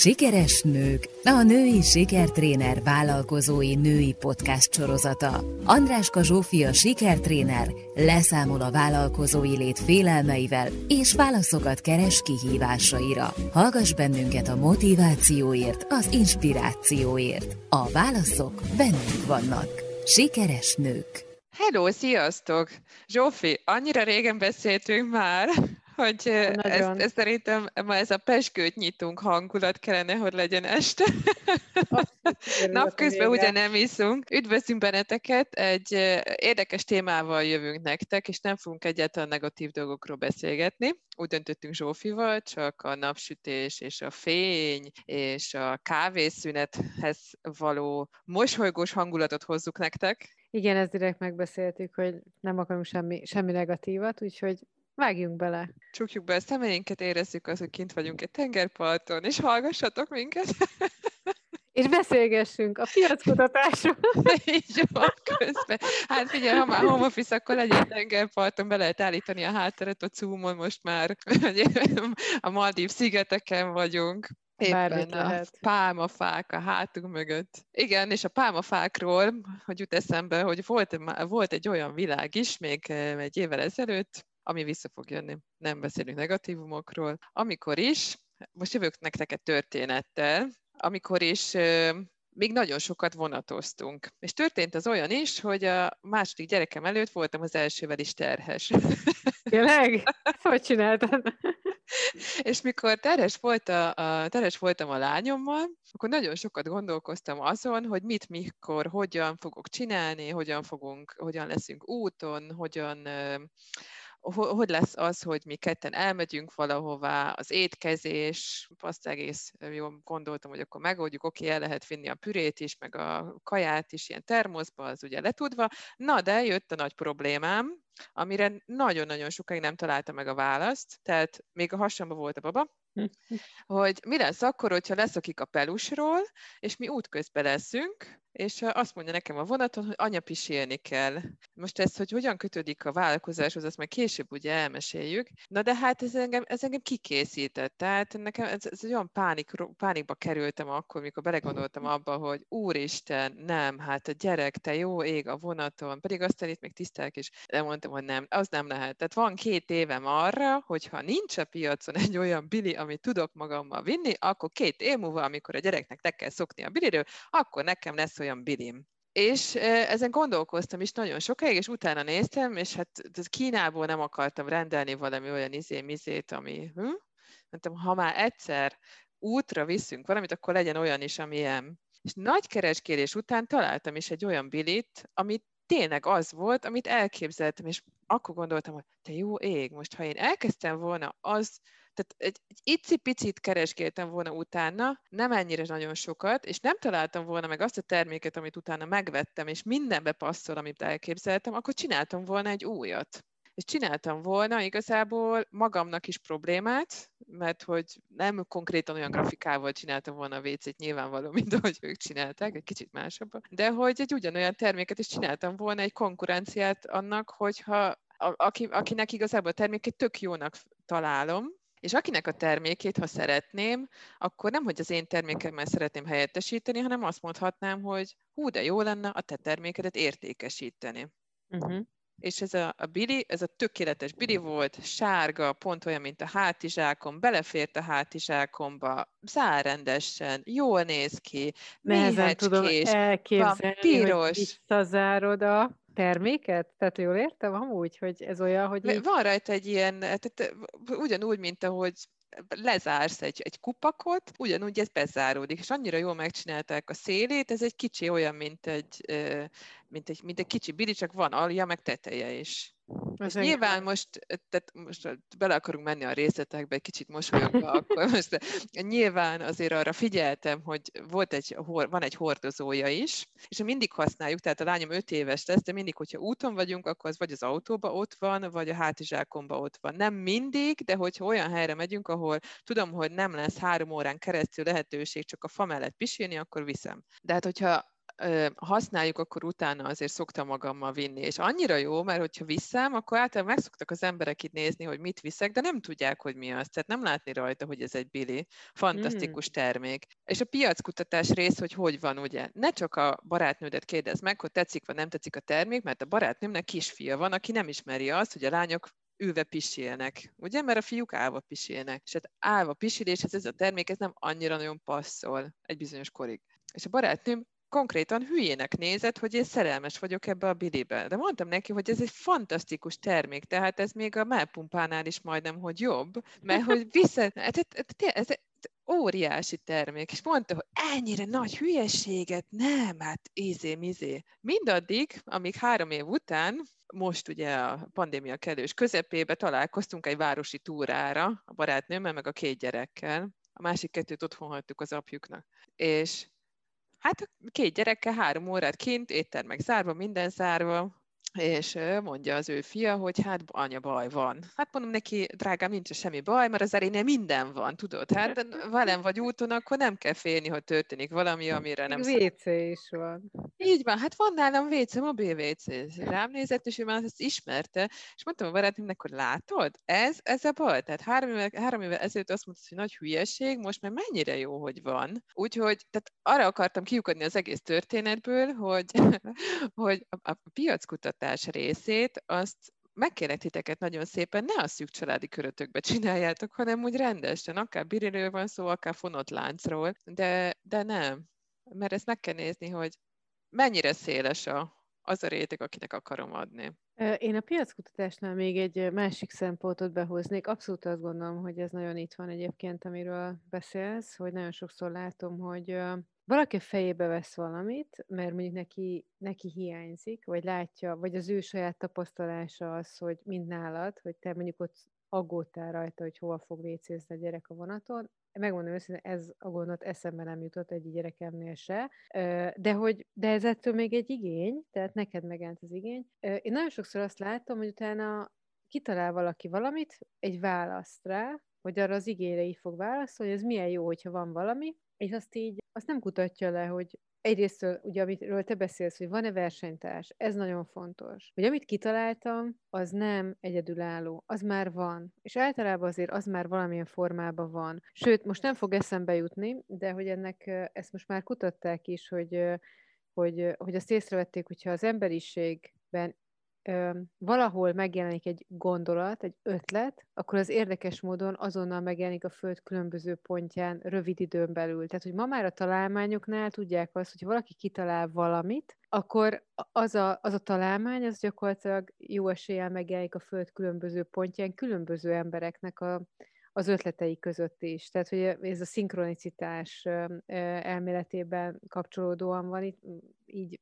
Sikeres nők, a női sikertréner vállalkozói női podcast sorozata. Andráska Zsófia sikertréner leszámol a vállalkozói lét félelmeivel és válaszokat keres kihívásaira. Hallgass bennünket a motivációért, az inspirációért. A válaszok bennünk vannak. Sikeres nők. Hello, sziasztok! Zsófi, annyira régen beszéltünk már, hogy ez, ez szerintem ma ez a peskőt nyitunk hangulat kellene, hogy legyen este. Napközben ugye nem iszunk. Üdvözlünk benneteket, egy érdekes témával jövünk nektek, és nem fogunk egyáltalán negatív dolgokról beszélgetni. Úgy döntöttünk Zsófival, csak a napsütés és a fény és a kávészünethez való mosolygós hangulatot hozzuk nektek. Igen, ezt direkt megbeszéltük, hogy nem akarunk semmi, semmi negatívat, úgyhogy Vágjunk bele. Csukjuk be a szemeinket, érezzük az, hogy kint vagyunk egy tengerparton, és hallgassatok minket. És beszélgessünk a piackutatásról. Így van, közben. Hát figyelj, ha már home office, akkor legyen tengerparton, be lehet állítani a hátteret a Zoomon most már. A Maldív szigeteken vagyunk. Éppen a pálmafák a hátunk mögött. Igen, és a pálmafákról, hogy jut eszembe, hogy volt, volt egy olyan világ is, még egy évvel ezelőtt, ami vissza fog jönni. Nem beszélünk negatívumokról. Amikor is, most jövök nektek egy történettel, amikor is még nagyon sokat vonatoztunk. És történt az olyan is, hogy a második gyerekem előtt voltam az elsővel is terhes. Tényleg? Hogy csináltad? És mikor terhes, volt a, a, terhes voltam a lányommal, akkor nagyon sokat gondolkoztam azon, hogy mit, mikor, hogyan fogok csinálni, hogyan fogunk, hogyan leszünk úton, hogyan hogy lesz az, hogy mi ketten elmegyünk valahová, az étkezés, azt egész jól gondoltam, hogy akkor megoldjuk, oké, el lehet vinni a pürét is, meg a kaját is ilyen termoszba, az ugye letudva. Na, de jött a nagy problémám, amire nagyon-nagyon sokáig nem találta meg a választ, tehát még a hasamba volt a baba, hogy mi lesz akkor, hogyha leszokik a pelusról, és mi útközben leszünk, és azt mondja nekem a vonaton, hogy anya pisilni kell. Most ez, hogy hogyan kötődik a vállalkozáshoz, azt majd később ugye elmeséljük. Na de hát ez engem, ez engem kikészített. Tehát nekem ez, ez olyan pánik, pánikba kerültem akkor, mikor belegondoltam abba, hogy úristen, nem, hát a gyerek, te jó ég a vonaton, pedig aztán itt még tisztelek, és mondtam, hogy nem, az nem lehet. Tehát van két évem arra, hogyha nincs a piacon egy olyan bili, amit tudok magammal vinni, akkor két év múlva, amikor a gyereknek te kell szokni a biliről, akkor nekem lesz olyan bilim. És ezen gondolkoztam is nagyon sokáig, és utána néztem, és hát Kínából nem akartam rendelni valami olyan izé-mizét, ami, hm? Mondtam, ha már egyszer útra viszünk valamit, akkor legyen olyan is, amilyen. És nagy kereskedés után találtam is egy olyan bilit, amit tényleg az volt, amit elképzeltem, és akkor gondoltam, hogy te jó ég, most ha én elkezdtem volna az, tehát egy, egy icipicit keresgéltem volna utána, nem ennyire nagyon sokat, és nem találtam volna meg azt a terméket, amit utána megvettem, és mindenbe passzol, amit elképzeltem, akkor csináltam volna egy újat. És csináltam volna igazából magamnak is problémát, mert hogy nem konkrétan olyan grafikával csináltam volna a WC-t nyilvánvaló, mint ahogy ők csinálták, egy kicsit másabban, de hogy egy ugyanolyan terméket is csináltam volna, egy konkurenciát annak, hogyha aki, akinek igazából a termékét tök jónak találom, és akinek a termékét, ha szeretném, akkor nem, hogy az én termékemmel szeretném helyettesíteni, hanem azt mondhatnám, hogy hú, de jó lenne a te termékedet értékesíteni. Uh-huh. És ez a, a bili, ez a tökéletes bili volt, sárga, pont olyan, mint a hátizsákom, belefért a hátizsákomba, zárrendesen, jól néz ki, Nehezen tudom elképzelni, van, piros. hogy visszazárod a terméket? Tehát jól értem amúgy, hogy ez olyan, hogy... Így... Van rajta egy ilyen, tehát ugyanúgy, mint ahogy lezársz egy, egy kupakot, ugyanúgy ez bezáródik, és annyira jól megcsinálták a szélét, ez egy kicsi olyan, mint egy, mint egy, mint egy kicsi bili, csak van alja, meg teteje is. Ez és nyilván most, tehát most bele akarunk menni a részletekbe, egy kicsit mosolyogva, akkor most nyilván azért arra figyeltem, hogy volt egy, van egy hordozója is, és mindig használjuk, tehát a lányom öt éves lesz, de mindig, hogyha úton vagyunk, akkor az vagy az autóba ott van, vagy a hátizsákomba ott van. Nem mindig, de hogyha olyan helyre megyünk, ahol tudom, hogy nem lesz három órán keresztül lehetőség csak a fa mellett pisilni, akkor viszem. De hát, hogyha használjuk, akkor utána azért szoktam magammal vinni. És annyira jó, mert hogyha viszem, akkor általában megszoktak az emberek itt nézni, hogy mit viszek, de nem tudják, hogy mi az. Tehát nem látni rajta, hogy ez egy bili. Fantasztikus mm. termék. És a piackutatás rész, hogy hogy van, ugye. Ne csak a barátnődet kérdez meg, hogy tetszik vagy nem tetszik a termék, mert a barátnőmnek kisfia van, aki nem ismeri azt, hogy a lányok ülve pisilnek, ugye? Mert a fiúk állva pisilnek. És hát állva pisiléshez ez a termék, ez nem annyira nagyon passzol egy bizonyos korig. És a barátnőm konkrétan hülyének nézett, hogy én szerelmes vagyok ebbe a bilibe. De mondtam neki, hogy ez egy fantasztikus termék, tehát ez még a melpumpánál is majdnem, hogy jobb, mert hogy vissza... Hát, hát, ez, ez, óriási termék, és mondta, hogy ennyire nagy hülyeséget, nem, hát izé-mizé. Mindaddig, amíg három év után, most ugye a pandémia kellős közepébe találkoztunk egy városi túrára a barátnőmmel, meg a két gyerekkel. A másik kettőt otthon hagytuk az apjuknak. És Hát két gyerekkel három órát kint, éttermek zárva, minden zárva, és mondja az ő fia, hogy hát anya baj van. Hát mondom neki, drágám, nincs semmi baj, mert az erénél minden van, tudod? Hát velem vagy úton, akkor nem kell félni, hogy történik valami, amire nem WC is van. Így van, hát van nálam WC, mobil WC. Rám nézett, és ő már ezt ismerte, és mondtam a barátnőmnek, hogy látod, ez, ez a baj. Tehát három évvel, három évvel ezelőtt azt mondta, hogy nagy hülyeség, most már mennyire jó, hogy van. Úgyhogy tehát arra akartam kiukadni az egész történetből, hogy, hogy a, a piackutat oktatás részét, azt megkérek titeket nagyon szépen, ne a szűk családi körötökbe csináljátok, hanem úgy rendesen, akár biriről van szó, akár fonott láncról, de, de nem. Mert ezt meg kell nézni, hogy mennyire széles a, az a réteg, akinek akarom adni. Én a piackutatásnál még egy másik szempontot behoznék. Abszolút azt gondolom, hogy ez nagyon itt van egyébként, amiről beszélsz, hogy nagyon sokszor látom, hogy valaki fejébe vesz valamit, mert mondjuk neki, neki hiányzik, vagy látja, vagy az ő saját tapasztalása az, hogy mind nálad, hogy te mondjuk ott aggódtál rajta, hogy hova fog vécézni a gyerek a vonaton. Megmondom őszintén, ez a gondot eszembe nem jutott egy gyerekemnél se, de, hogy, de ez ettől még egy igény, tehát neked megjelent az igény. Én nagyon sokszor azt látom, hogy utána kitalál valaki valamit, egy választ rá, hogy arra az igényre így fog válaszolni, hogy ez milyen jó, hogyha van valami, és azt így, azt nem kutatja le, hogy egyrészt, ugye, amiről te beszélsz, hogy van-e versenytárs, ez nagyon fontos. Hogy amit kitaláltam, az nem egyedülálló, az már van. És általában azért az már valamilyen formában van. Sőt, most nem fog eszembe jutni, de hogy ennek, ezt most már kutatták is, hogy, hogy, hogy azt észrevették, hogyha az emberiségben ö, valahol megjelenik egy gondolat, egy ötlet, akkor az érdekes módon azonnal megjelenik a Föld különböző pontján rövid időn belül. Tehát, hogy ma már a találmányoknál tudják azt, hogy valaki kitalál valamit, akkor az a, az a találmány, az gyakorlatilag jó eséllyel megjelenik a Föld különböző pontján, különböző embereknek a, az ötletei között is. Tehát, hogy ez a szinkronicitás elméletében kapcsolódóan van itt, így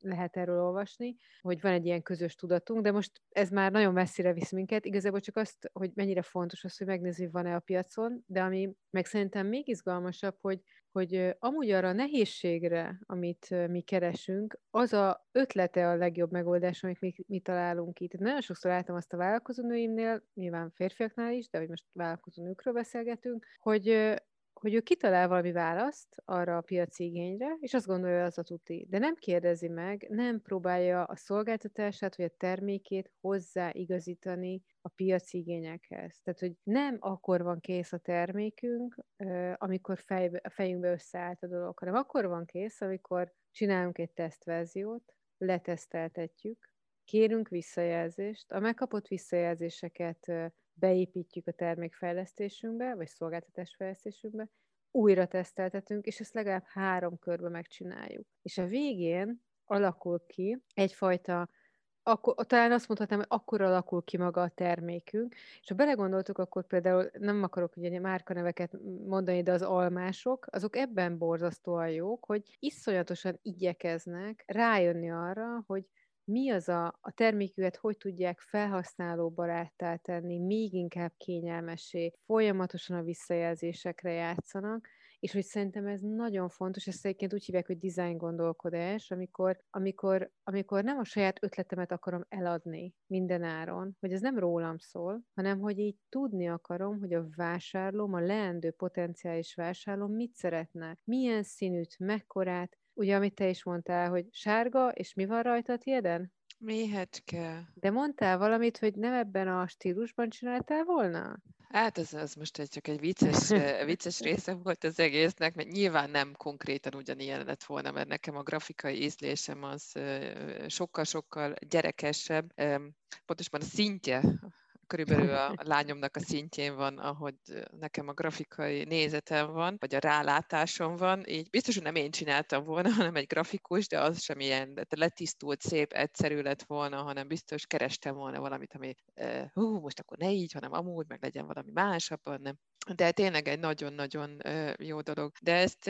lehet erről olvasni, hogy van egy ilyen közös tudatunk, de most ez már nagyon messzire visz minket. Igazából csak azt, hogy mennyire fontos az, hogy megnézni, van-e a piacon, de ami meg szerintem még izgalmasabb, hogy, hogy amúgy arra a nehézségre, amit mi keresünk, az a ötlete a legjobb megoldás, amit mi, mi találunk itt. Nagyon sokszor láttam azt a vállalkozónőimnél, nyilván férfiaknál is, de hogy most vállalkozó nőkről beszélgetünk, hogy hogy ő kitalál valami választ arra a piaci igényre, és azt gondolja, az a tuti. De nem kérdezi meg, nem próbálja a szolgáltatását vagy a termékét hozzáigazítani a piaci igényekhez. Tehát, hogy nem akkor van kész a termékünk, amikor fejbe, a fejünkbe összeállt a dolog, hanem akkor van kész, amikor csinálunk egy tesztverziót, leteszteltetjük, kérünk visszajelzést, a megkapott visszajelzéseket beépítjük a termékfejlesztésünkbe, vagy szolgáltatásfejlesztésünkbe, újra teszteltetünk, és ezt legalább három körbe megcsináljuk. És a végén alakul ki egyfajta akkor, talán azt mondhatnám, hogy akkor alakul ki maga a termékünk, és ha belegondoltuk, akkor például nem akarok ugye márkaneveket mondani, de az almások, azok ebben borzasztóan jók, hogy iszonyatosan igyekeznek rájönni arra, hogy mi az a, a terméküket, hogy tudják felhasználóbaráttá tenni, még inkább kényelmesé, folyamatosan a visszajelzésekre játszanak, és hogy szerintem ez nagyon fontos, ezt egyébként úgy hívják, hogy design gondolkodás, amikor, amikor, amikor nem a saját ötletemet akarom eladni minden áron, hogy ez nem rólam szól, hanem hogy így tudni akarom, hogy a vásárlóm, a leendő potenciális vásárlóm mit szeretne, milyen színűt, mekkorát, ugye, amit te is mondtál, hogy sárga, és mi van rajta a tieden? Méhecske. De mondtál valamit, hogy nem ebben a stílusban csináltál volna? Hát ez, ez most egy, csak egy vicces, vicces része volt az egésznek, mert nyilván nem konkrétan ugyanilyen lett volna, mert nekem a grafikai ízlésem az sokkal-sokkal gyerekesebb, pontosabban a szintje körülbelül a lányomnak a szintjén van, ahogy nekem a grafikai nézetem van, vagy a rálátásom van, így biztos, hogy nem én csináltam volna, hanem egy grafikus, de az sem ilyen de letisztult, szép, egyszerű lett volna, hanem biztos kerestem volna valamit, ami hú, most akkor ne így, hanem amúgy, meg legyen valami másabban, nem. De tényleg egy nagyon-nagyon jó dolog. De ezt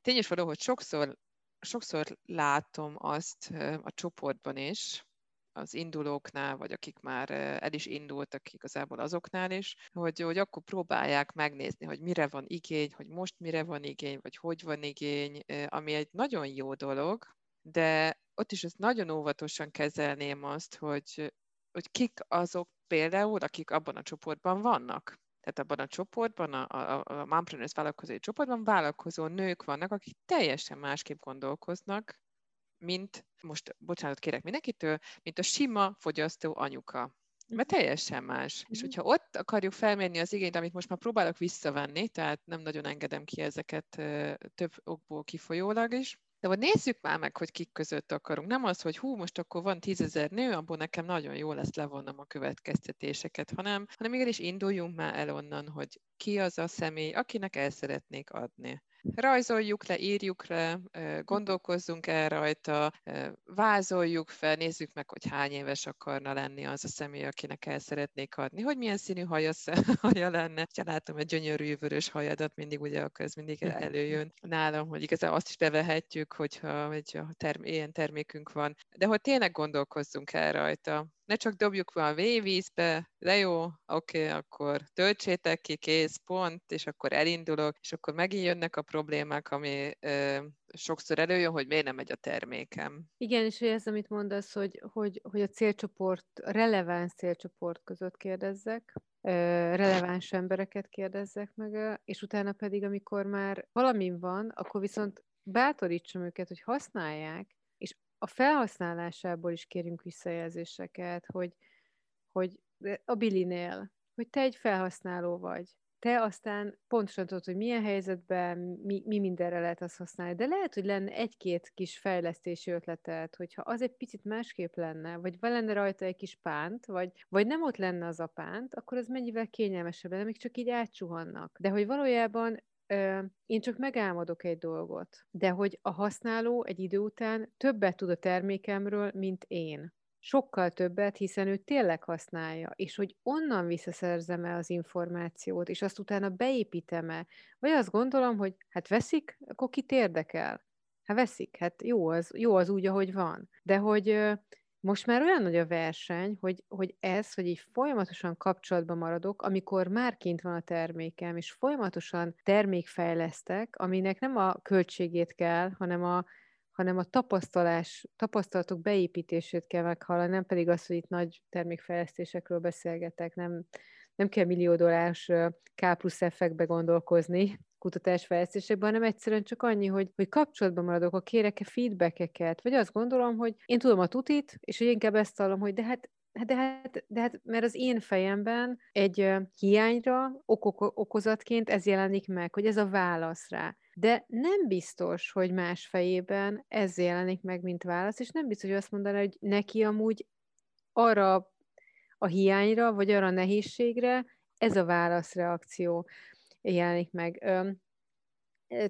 tényleg való, hogy sokszor sokszor látom azt a csoportban is, az indulóknál, vagy akik már el is indultak igazából azoknál is, hogy, hogy akkor próbálják megnézni, hogy mire van igény, hogy most mire van igény, vagy hogy van igény, ami egy nagyon jó dolog, de ott is ezt nagyon óvatosan kezelném azt, hogy, hogy kik azok például, akik abban a csoportban vannak. Tehát abban a csoportban, a, a, a Mompreneurs vállalkozói csoportban vállalkozó nők vannak, akik teljesen másképp gondolkoznak, mint, most bocsánat kérek mindenkitől, mint a sima fogyasztó anyuka. Mert teljesen más. És mhm. hogyha ott akarjuk felmérni az igényt, amit most már próbálok visszavenni, tehát nem nagyon engedem ki ezeket több okból kifolyólag is, de vagy nézzük már meg, hogy kik között akarunk. Nem az, hogy hú, most akkor van tízezer nő, abból nekem nagyon jó lesz levonnom a következtetéseket, hanem, hanem igenis induljunk már el onnan, hogy ki az a személy, akinek el szeretnék adni rajzoljuk le, írjuk le, gondolkozzunk el rajta, vázoljuk fel, nézzük meg, hogy hány éves akarna lenni az a személy, akinek el szeretnék adni, hogy milyen színű haja, haja lenne. Ha látom egy gyönyörű vörös hajadat, mindig ugye akkor ez mindig előjön nálam, hogy igazából azt is bevehetjük, hogyha egy term- ilyen termékünk van, de hogy tényleg gondolkozzunk el rajta, ne csak dobjuk a vízbe, de jó, oké, okay, akkor töltsétek ki, kész, pont, és akkor elindulok, és akkor megint jönnek a problémák, ami ö, sokszor előjön, hogy miért nem megy a termékem. Igen, és ez, amit mondasz, hogy, hogy, hogy a célcsoport, a releváns célcsoport között kérdezzek, releváns embereket kérdezzek meg, és utána pedig, amikor már valami van, akkor viszont bátorítsam őket, hogy használják, a felhasználásából is kérünk visszajelzéseket, hogy, hogy a Billinél, hogy te egy felhasználó vagy. Te aztán pontosan tudod, hogy milyen helyzetben, mi, mi mindenre lehet azt használni. De lehet, hogy lenne egy-két kis fejlesztési ötletet, hogyha az egy picit másképp lenne, vagy lenne rajta egy kis pánt, vagy, vagy nem ott lenne az a pánt, akkor az mennyivel kényelmesebb lenne, amik csak így átsuhannak. De hogy valójában én csak megálmodok egy dolgot, de hogy a használó egy idő után többet tud a termékemről, mint én. Sokkal többet, hiszen ő tényleg használja, és hogy onnan visszaszerzem-e az információt, és azt utána beépítem-e, vagy azt gondolom, hogy hát veszik, akkor kit érdekel? Hát veszik, hát jó az, jó az úgy, ahogy van. De hogy most már olyan nagy a verseny, hogy, hogy ez, hogy így folyamatosan kapcsolatban maradok, amikor már kint van a termékem, és folyamatosan termékfejlesztek, aminek nem a költségét kell, hanem a, hanem a tapasztalás, tapasztalatok beépítését kell meghallani, nem pedig az, hogy itt nagy termékfejlesztésekről beszélgetek, nem, nem kell millió dolláros K plusz effekbe gondolkozni, kutatásfejlesztésekben, hanem egyszerűen csak annyi, hogy, hogy kapcsolatban maradok, a kérek-e feedbackeket, vagy azt gondolom, hogy én tudom a tutit, és hogy inkább ezt hallom, hogy de hát de hát, de hát, mert az én fejemben egy hiányra ok- okozatként ez jelenik meg, hogy ez a válasz rá. De nem biztos, hogy más fejében ez jelenik meg, mint válasz, és nem biztos, hogy azt mondaná, hogy neki amúgy arra a hiányra, vagy arra a nehézségre ez a válaszreakció jelenik meg.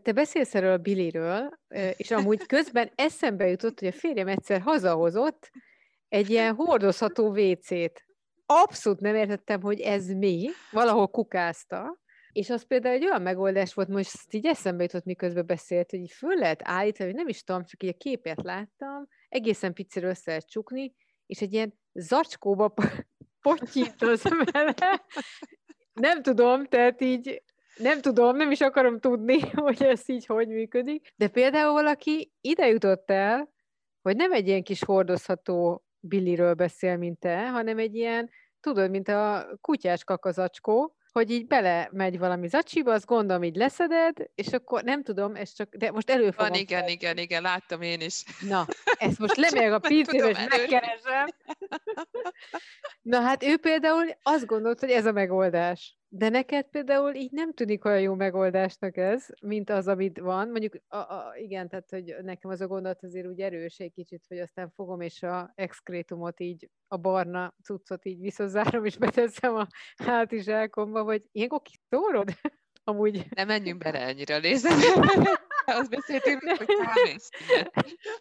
Te beszélsz erről a Billyről, és amúgy közben eszembe jutott, hogy a férjem egyszer hazahozott egy ilyen hordozható WC-t. Abszolút nem értettem, hogy ez mi, valahol kukázta, és az például egy olyan megoldás volt, most így eszembe jutott, miközben beszélt, hogy így föl lehet állítani, hogy nem is tudom, csak így a képet láttam, egészen picit össze lehet csukni, és egy ilyen zacskóba pottyít az vele. Nem tudom, tehát így nem tudom, nem is akarom tudni, hogy ez így hogy működik, de például valaki ide jutott el, hogy nem egy ilyen kis hordozható billiről beszél, mint te, hanem egy ilyen, tudod, mint a kutyás kakazacskó, hogy így bele megy valami zacsiba, azt gondolom, így leszeded, és akkor nem tudom, ez csak, de most elő Van, igen, fel. igen, igen, láttam én is. Na, ezt most lemegyek a pincébe, és megkeresem. Na hát ő például azt gondolt, hogy ez a megoldás. De neked például így nem tűnik olyan jó megoldásnak ez, mint az, amit van. Mondjuk, a, a, igen, tehát, hogy nekem az a gondolat azért úgy erős egy kicsit, hogy aztán fogom és a exkrétumot így, a barna cuccot így visszazárom, és beteszem a hátizsákomba, vagy ilyenkor kiszórod? Amúgy... Nem menjünk bele ennyire a azt beszéltünk, hogy.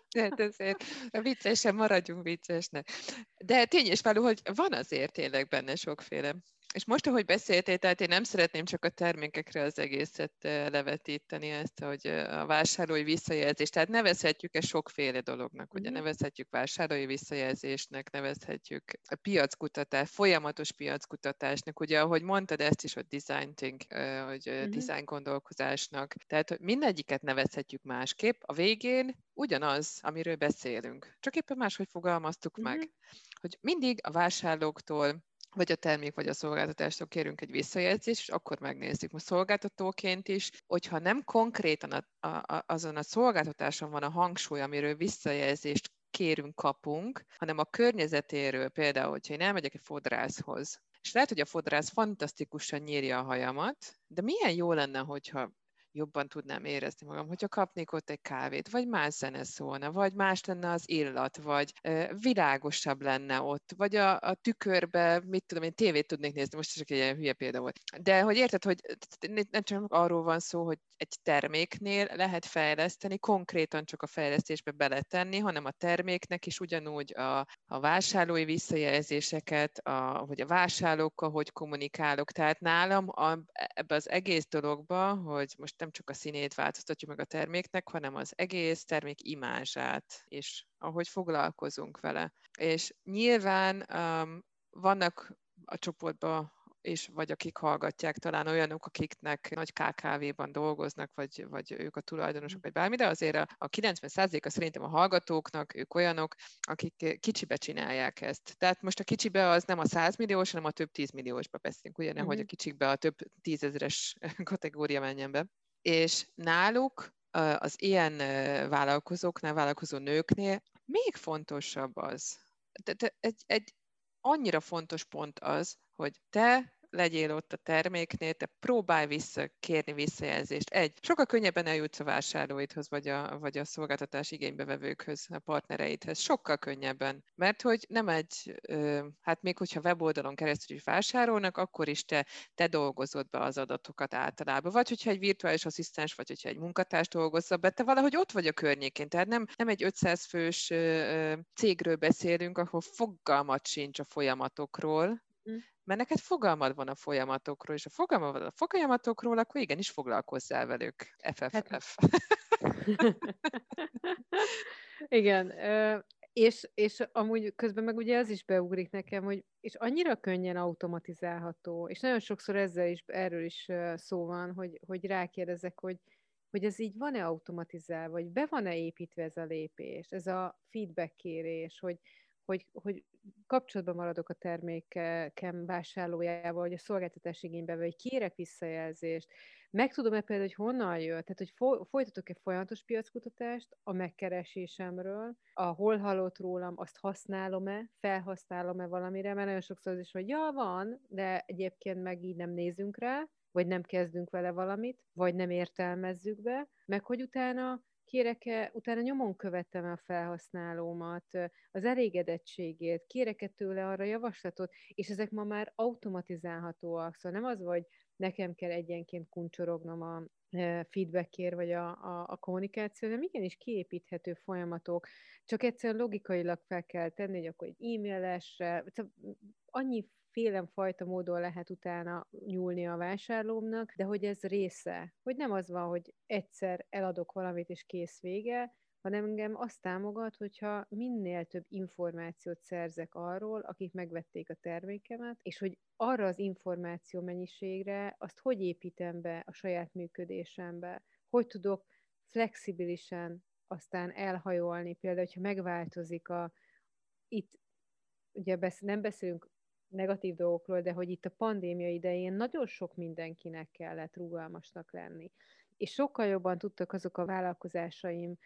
Tehát ezért viccesen maradjunk viccesnek. De tény és való, hogy van azért tényleg benne sokféle és most, ahogy beszéltél, tehát én nem szeretném csak a termékekre az egészet levetíteni ezt, hogy a vásárlói visszajelzést, tehát nevezhetjük-e sokféle dolognak, ugye mm-hmm. nevezhetjük vásárlói visszajelzésnek, nevezhetjük a piackutatás, folyamatos piackutatásnak, ugye ahogy mondtad ezt is, hogy design think, hogy mm-hmm. design gondolkozásnak, tehát hogy mindegyiket nevezhetjük másképp, a végén ugyanaz, amiről beszélünk, csak éppen máshogy fogalmaztuk mm-hmm. meg hogy mindig a vásárlóktól vagy a termék, vagy a szolgáltatástól kérünk egy visszajelzést, és akkor megnézzük. Most szolgáltatóként is, hogyha nem konkrétan a, a, azon a szolgáltatáson van a hangsúly, amiről visszajelzést kérünk, kapunk, hanem a környezetéről, például, hogyha én elmegyek egy fodrászhoz, és lehet, hogy a fodrász fantasztikusan nyírja a hajamat, de milyen jó lenne, hogyha jobban tudnám érezni magam, hogyha kapnék ott egy kávét, vagy más zene szólna, vagy más lenne az illat, vagy világosabb lenne ott, vagy a, a tükörbe, mit tudom én, tévét tudnék nézni, most csak egy ilyen hülye példa volt. De hogy érted, hogy nem csak arról van szó, hogy egy terméknél lehet fejleszteni, konkrétan csak a fejlesztésbe beletenni, hanem a terméknek is ugyanúgy a, a vásárlói visszajelzéseket, a, hogy a vásárlókkal hogy kommunikálok. Tehát nálam a, ebbe az egész dologba, hogy most nem csak a színét változtatjuk meg a terméknek, hanem az egész termék imázsát, és ahogy foglalkozunk vele. És nyilván um, vannak a csoportban és vagy akik hallgatják, talán olyanok, akiknek nagy KKV-ban dolgoznak, vagy, vagy ők a tulajdonosok, vagy bármi, de azért a, a 90%-a szerintem a hallgatóknak, ők olyanok, akik kicsibe csinálják ezt. Tehát most a kicsibe az nem a 100 milliós, hanem a több 10 milliósba beszélünk, ugye, nehogy mm-hmm. a kicsikbe a több tízezeres kategória menjen be és náluk az ilyen vállalkozóknál, vállalkozó nőknél még fontosabb az, de egy, egy annyira fontos pont az, hogy te legyél ott a terméknél, te próbálj vissza, kérni visszajelzést. Egy, sokkal könnyebben eljutsz a vásárlóidhoz, vagy a, vagy a szolgáltatás igénybevevőkhöz, a partnereidhez. Sokkal könnyebben. Mert hogy nem egy, hát még hogyha weboldalon keresztül is vásárolnak, akkor is te, te dolgozod be az adatokat általában. Vagy hogyha egy virtuális asszisztens, vagy hogyha egy munkatárs dolgozza be, te valahogy ott vagy a környékén. Tehát nem, nem egy 500 fős cégről beszélünk, ahol fogalmat sincs a folyamatokról, hm mert neked fogalmad van a folyamatokról, és a fogalmad van a folyamatokról, akkor igenis foglalkozzál velük. FFF. Hát... Igen, és, és amúgy közben meg ugye az is beugrik nekem, hogy és annyira könnyen automatizálható, és nagyon sokszor ezzel is, erről is szó van, hogy, hogy rákérdezek, hogy, hogy ez így van-e automatizálva, vagy be van-e építve ez a lépés, ez a feedback kérés, hogy, hogy, hogy kapcsolatban maradok a termékem vásárlójával, vagy a szolgáltatás igénybe, vagy kérek visszajelzést, meg tudom-e például, hogy honnan jött, tehát hogy folytatok-e folyamatos piackutatást a megkeresésemről, a hol hallott rólam, azt használom-e, felhasználom-e valamire, mert nagyon sokszor az is, hogy ja, van, de egyébként meg így nem nézünk rá, vagy nem kezdünk vele valamit, vagy nem értelmezzük be, meg hogy utána kérek-e, utána nyomon követem a felhasználómat, az elégedettségét, kérek-e tőle arra javaslatot, és ezek ma már automatizálhatóak, szóval nem az, hogy nekem kell egyenként kuncsorognom a feedbackért, vagy a, a, a kommunikáció, hanem igenis kiépíthető folyamatok, csak egyszerűen logikailag fel kell tenni, hogy akkor egy e-mailesre, szóval annyi félen fajta módon lehet utána nyúlni a vásárlómnak, de hogy ez része, hogy nem az van, hogy egyszer eladok valamit és kész vége, hanem engem azt támogat, hogyha minél több információt szerzek arról, akik megvették a termékemet, és hogy arra az információ mennyiségre azt hogy építem be a saját működésembe, hogy tudok flexibilisen aztán elhajolni, például, hogyha megváltozik a, itt ugye besz, nem beszélünk negatív dolgokról, de hogy itt a pandémia idején nagyon sok mindenkinek kellett rugalmasnak lenni. És sokkal jobban tudtak azok a vállalkozásaim,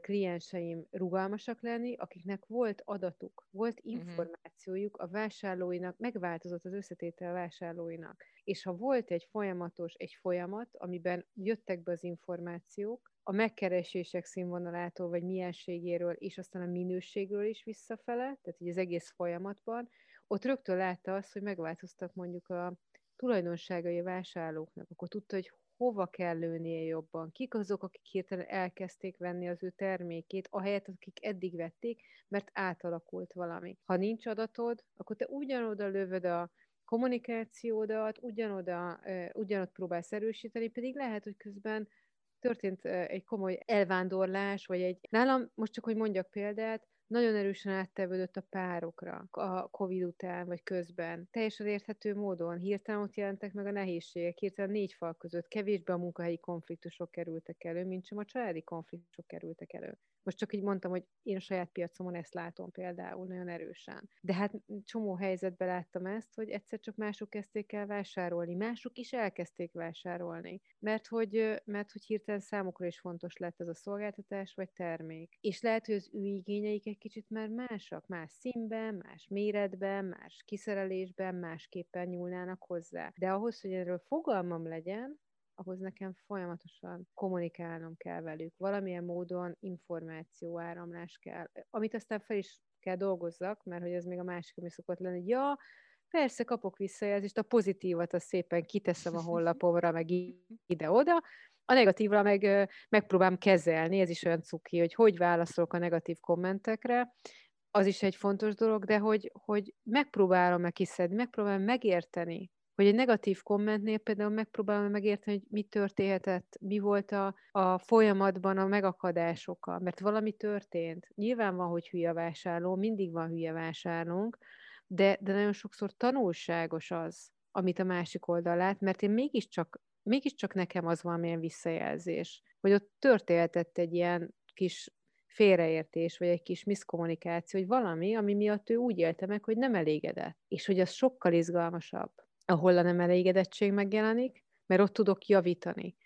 klienseim rugalmasak lenni, akiknek volt adatuk, volt mhm. információjuk a vásárlóinak, megváltozott az összetétel a vásárlóinak. És ha volt egy folyamatos, egy folyamat, amiben jöttek be az információk, a megkeresések színvonalától, vagy mienségéről, és aztán a minőségről is visszafele, tehát így az egész folyamatban, ott rögtön látta azt, hogy megváltoztak mondjuk a tulajdonságai a vásárlóknak, akkor tudta, hogy hova kell lőnie jobban, kik azok, akik hirtelen elkezdték venni az ő termékét, ahelyett, akik eddig vették, mert átalakult valami. Ha nincs adatod, akkor te ugyanoda lövöd a kommunikációdat, ugyanoda, ugyanott próbálsz erősíteni, pedig lehet, hogy közben történt egy komoly elvándorlás, vagy egy... Nálam, most csak, hogy mondjak példát, nagyon erősen áttevődött a párokra a Covid után, vagy közben. Teljesen érthető módon hirtelen ott jelentek meg a nehézségek, hirtelen négy fal között kevésbé a munkahelyi konfliktusok kerültek elő, mint sem a családi konfliktusok kerültek elő. Most csak így mondtam, hogy én a saját piacomon ezt látom például nagyon erősen. De hát csomó helyzetben láttam ezt, hogy egyszer csak mások kezdték el vásárolni, mások is elkezdték vásárolni, mert hogy, mert hogy hirtelen számukra is fontos lett ez a szolgáltatás vagy termék. És lehet, hogy az ő igényeik egy kicsit már másak, más színben, más méretben, más kiszerelésben, másképpen nyúlnának hozzá. De ahhoz, hogy erről fogalmam legyen, ahhoz nekem folyamatosan kommunikálnom kell velük, valamilyen módon információ áramlás kell, amit aztán fel is kell dolgozzak, mert hogy ez még a másik, ami szokott lenni, hogy ja, persze kapok visszajelzést, a pozitívat azt szépen kiteszem a honlapomra, meg ide-oda, a negatívra meg megpróbálom kezelni, ez is olyan cuki, hogy hogy válaszolok a negatív kommentekre, az is egy fontos dolog, de hogy, hogy megpróbálom meg kiszedni, megpróbálom megérteni, hogy egy negatív kommentnél például megpróbálom megérteni, hogy mi történhetett, mi volt a, a folyamatban a megakadásokkal, mert valami történt. Nyilván van, hogy hülye vásárló, mindig van hülye vásárlónk, de, de nagyon sokszor tanulságos az, amit a másik oldal lát, mert én mégiscsak, mégiscsak nekem az valamilyen visszajelzés, hogy ott történhetett egy ilyen kis félreértés, vagy egy kis miszkommunikáció, hogy valami, ami miatt ő úgy élte meg, hogy nem elégedett, és hogy az sokkal izgalmasabb ahol a nem elégedettség megjelenik, mert ott tudok javítani.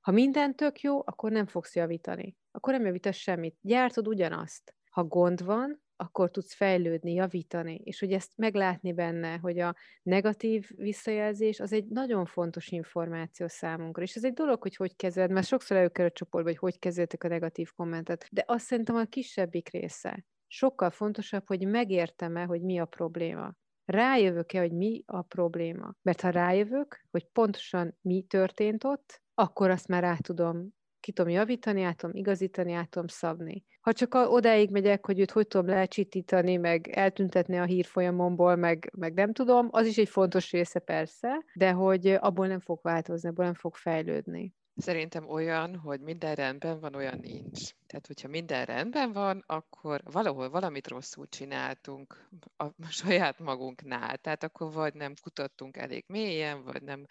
Ha minden tök jó, akkor nem fogsz javítani. Akkor nem javítasz semmit. Gyártod ugyanazt. Ha gond van, akkor tudsz fejlődni, javítani, és hogy ezt meglátni benne, hogy a negatív visszajelzés az egy nagyon fontos információ számunkra, és ez egy dolog, hogy hogy kezeled, mert sokszor előkerül a csoportba, hogy hogy kezeltek a negatív kommentet, de azt szerintem a kisebbik része. Sokkal fontosabb, hogy megértem-e, hogy mi a probléma rájövök-e, hogy mi a probléma. Mert ha rájövök, hogy pontosan mi történt ott, akkor azt már át tudom ki tudom javítani, át tudom igazítani, át tudom szabni. Ha csak odáig megyek, hogy őt hogy tudom lecsitítani, meg eltüntetni a hírfolyamomból, meg, meg nem tudom, az is egy fontos része persze, de hogy abból nem fog változni, abból nem fog fejlődni. Szerintem olyan, hogy minden rendben van, olyan nincs. Tehát, hogyha minden rendben van, akkor valahol valamit rosszul csináltunk a saját magunknál. Tehát akkor vagy nem kutattunk elég mélyen, vagy nem,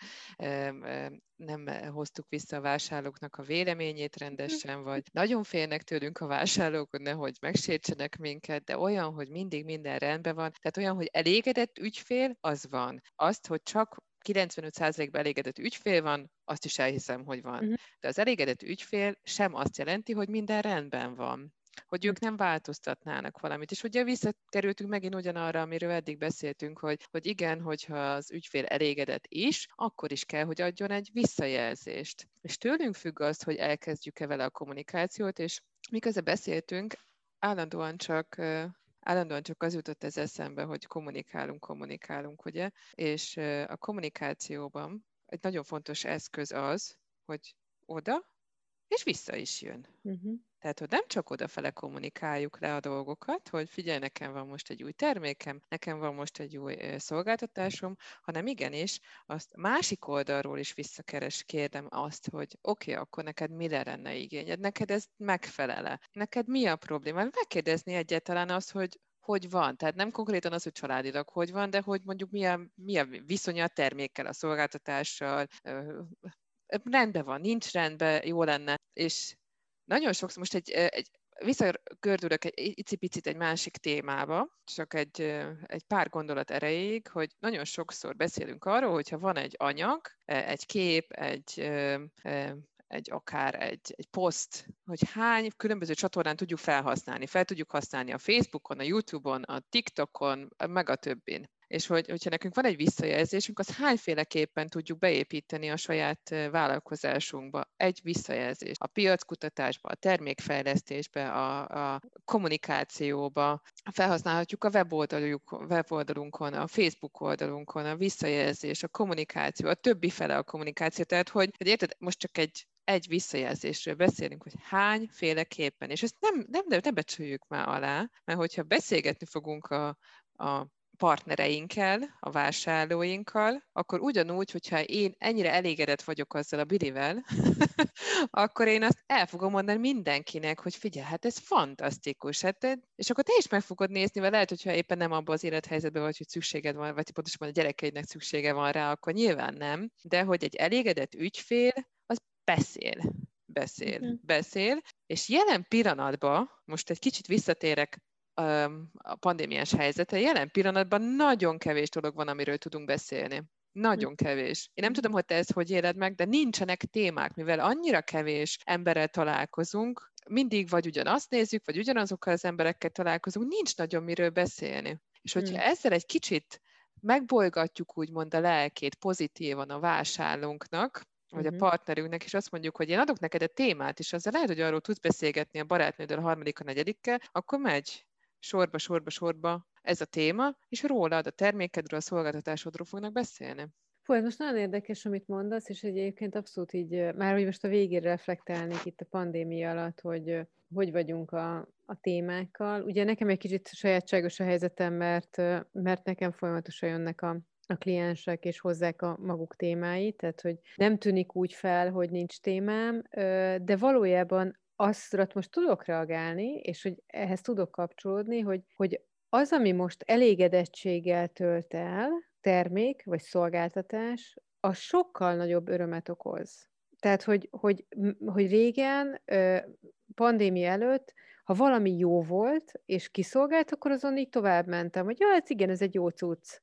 nem hoztuk vissza a vásárlóknak a véleményét rendesen, vagy nagyon félnek tőlünk a vásárlók, hogy nehogy megsértsenek minket, de olyan, hogy mindig minden rendben van. Tehát olyan, hogy elégedett ügyfél, az van. Azt, hogy csak 95%-ban elégedett ügyfél van, azt is elhiszem, hogy van. Uh-huh. De az elégedett ügyfél sem azt jelenti, hogy minden rendben van hogy ők nem változtatnának valamit. És ugye visszakerültünk megint ugyanarra, amiről eddig beszéltünk, hogy, hogy igen, hogyha az ügyfél elégedett is, akkor is kell, hogy adjon egy visszajelzést. És tőlünk függ az, hogy elkezdjük-e vele a kommunikációt, és miközben beszéltünk, állandóan csak állandóan csak az jutott ez eszembe, hogy kommunikálunk, kommunikálunk, ugye? És a kommunikációban egy nagyon fontos eszköz az, hogy oda, és vissza is jön. Uh-huh. Tehát, hogy nem csak odafele kommunikáljuk le a dolgokat, hogy figyelj, nekem van most egy új termékem, nekem van most egy új szolgáltatásom, hanem igenis azt másik oldalról is visszakeres, kérdem azt, hogy oké, okay, akkor neked mire lenne igényed, neked ez megfelele, neked mi a probléma? Megkérdezni egyáltalán azt, hogy hogy van. Tehát nem konkrétan az, hogy családilag hogy van, de hogy mondjuk milyen, milyen viszonya a termékkel, a szolgáltatással, rendben van, nincs rendben, jó lenne. És nagyon sokszor most egy, egy visszagördülök egy icipicit egy másik témába, csak egy, egy pár gondolat erejéig, hogy nagyon sokszor beszélünk arról, hogyha van egy anyag, egy kép, egy egy akár egy, egy poszt, hogy hány különböző csatornán tudjuk felhasználni. Fel tudjuk használni a Facebookon, a YouTube-on, a TikTokon, meg a többin és hogy, hogyha nekünk van egy visszajelzésünk, az hányféleképpen tudjuk beépíteni a saját vállalkozásunkba egy visszajelzés. A piackutatásba, a termékfejlesztésbe, a, a kommunikációba. Felhasználhatjuk a weboldaluk, weboldalunkon, a Facebook oldalunkon, a visszajelzés, a kommunikáció, a többi fele a kommunikáció. Tehát, hogy, hogy érted, most csak egy egy visszajelzésről beszélünk, hogy hányféleképpen, és ezt nem, nem, nem becsüljük már alá, mert hogyha beszélgetni fogunk a, a partnereinkkel, a vásárlóinkkal, akkor ugyanúgy, hogyha én ennyire elégedett vagyok azzal a bilivel, akkor én azt el fogom mondani mindenkinek, hogy figyelj, hát ez fantasztikus, hát, és akkor te is meg fogod nézni, vagy lehet, hogyha éppen nem abban az élethelyzetben vagy, hogy szükséged van, vagy pontosan a gyerekeidnek szüksége van rá, akkor nyilván nem, de hogy egy elégedett ügyfél, az beszél beszél, uh-huh. beszél, és jelen pillanatban, most egy kicsit visszatérek a pandémiás helyzete, jelen pillanatban nagyon kevés dolog van, amiről tudunk beszélni. Nagyon kevés. Én nem tudom, hogy te ezt hogy éled meg, de nincsenek témák, mivel annyira kevés emberrel találkozunk, mindig vagy ugyanazt nézzük, vagy ugyanazokkal az emberekkel találkozunk, nincs nagyon miről beszélni. És hogyha hmm. ezzel egy kicsit megbolygatjuk úgymond a lelkét pozitívan a vásárlónknak, vagy uh-huh. a partnerünknek, és azt mondjuk, hogy én adok neked egy témát, és azzal lehet, hogy arról tudsz beszélgetni a barátnőddel, a harmadik, a negyedikkel, akkor megy sorba, sorba, sorba ez a téma, és rólad, a termékedről, a szolgáltatásodról fognak beszélni. Fú, ez most nagyon érdekes, amit mondasz, és egyébként abszolút így, már hogy most a végére reflektálnék itt a pandémia alatt, hogy hogy vagyunk a, a témákkal. Ugye nekem egy kicsit sajátságos a helyzetem, mert, mert nekem folyamatosan jönnek a, a kliensek, és hozzák a maguk témáit, tehát hogy nem tűnik úgy fel, hogy nincs témám, de valójában azra most tudok reagálni, és hogy ehhez tudok kapcsolódni, hogy, hogy az, ami most elégedettséggel tölt el, termék vagy szolgáltatás, az sokkal nagyobb örömet okoz. Tehát, hogy, hogy, hogy régen, pandémia előtt, ha valami jó volt, és kiszolgált, akkor azon így tovább mentem, hogy ja, ez hát igen, ez egy jó cucc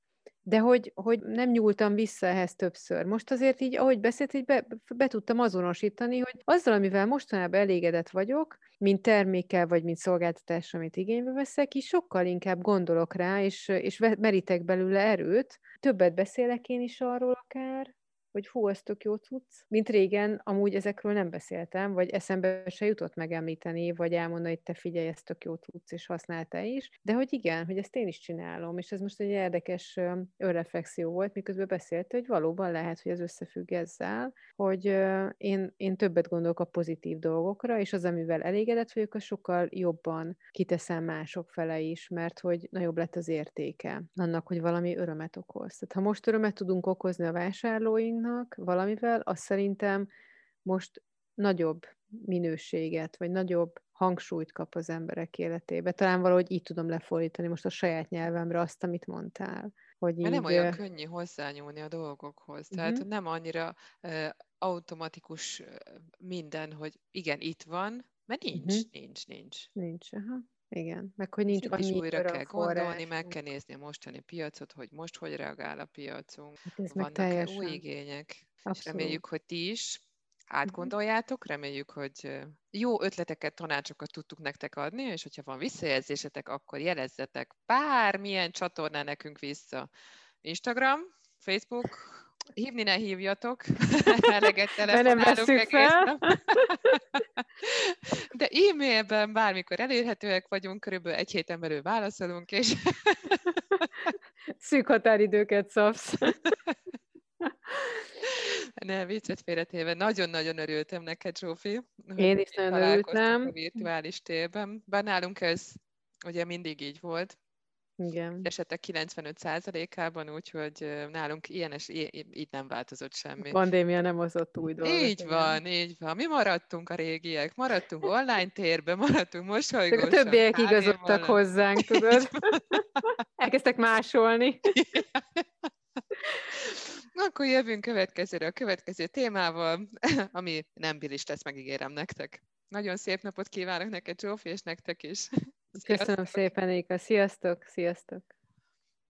de hogy, hogy nem nyúltam vissza ehhez többször. Most azért így, ahogy beszélt, így be, be tudtam azonosítani, hogy azzal, amivel mostanában elégedett vagyok, mint termékkel, vagy mint szolgáltatás, amit igénybe veszek, így sokkal inkább gondolok rá, és, és merítek belőle erőt. Többet beszélek én is arról akár, hogy hú, ez tök jó cucc. Mint régen, amúgy ezekről nem beszéltem, vagy eszembe se jutott megemlíteni, vagy elmondani, hogy te figyelj, ez tök jó cucc, és használta is. De hogy igen, hogy ezt én is csinálom, és ez most egy érdekes önreflexió volt, miközben beszélt, hogy valóban lehet, hogy ez összefügg ezzel, hogy én, én többet gondolok a pozitív dolgokra, és az, amivel elégedett vagyok, az sokkal jobban kiteszem mások fele is, mert hogy nagyobb lett az értéke annak, hogy valami örömet okoz. Tehát ha most örömet tudunk okozni a vásárlóinknak, csinálnak valamivel, az szerintem most nagyobb minőséget, vagy nagyobb hangsúlyt kap az emberek életébe. Talán valahogy így tudom lefordítani most a saját nyelvemre azt, amit mondtál. Hogy így... nem olyan könnyű hozzányúlni a dolgokhoz. Tehát uh-huh. nem annyira uh, automatikus minden, hogy igen, itt van, mert nincs, uh-huh. nincs, nincs. Nincs, aha. Igen, meg hogy nincs annyi újra kell gondolni, meg kell nézni a mostani piacot, hogy most hogy reagál a piacunk, hát ez vannak új igények, Abszolút. és reméljük, hogy ti is. Átgondoljátok, reméljük, hogy jó ötleteket, tanácsokat tudtuk nektek adni, és hogyha van visszajelzésetek, akkor jelezzetek bármilyen csatornán nekünk vissza. Instagram, Facebook, hívni ne hívjatok, eleget telefonálunk egész fel. De e-mailben bármikor elérhetőek vagyunk, körülbelül egy héten belül válaszolunk, és... Szűk határidőket szabsz. Ne, viccet félretéve. Nagyon-nagyon örültem neked, Zsófi. Én is nagyon örültem. a virtuális térben. Bár nálunk ez ugye mindig így volt. Igen. Esetek 95%-ában, úgyhogy nálunk ilyen és így nem változott semmi. A pandémia nem hozott új dolgot. Így igen. van, így van. Mi maradtunk a régiek, maradtunk online térben, maradtunk mosolygósan. a többiek igazodtak hozzánk, tudod? Elkezdtek másolni. Akkor jövünk következőre a következő témával, ami nem bilis lesz, megígérem nektek. Nagyon szép napot kívánok neked, Zsófi, és nektek is. Köszönöm szépen, Éka. Sziasztok, sziasztok!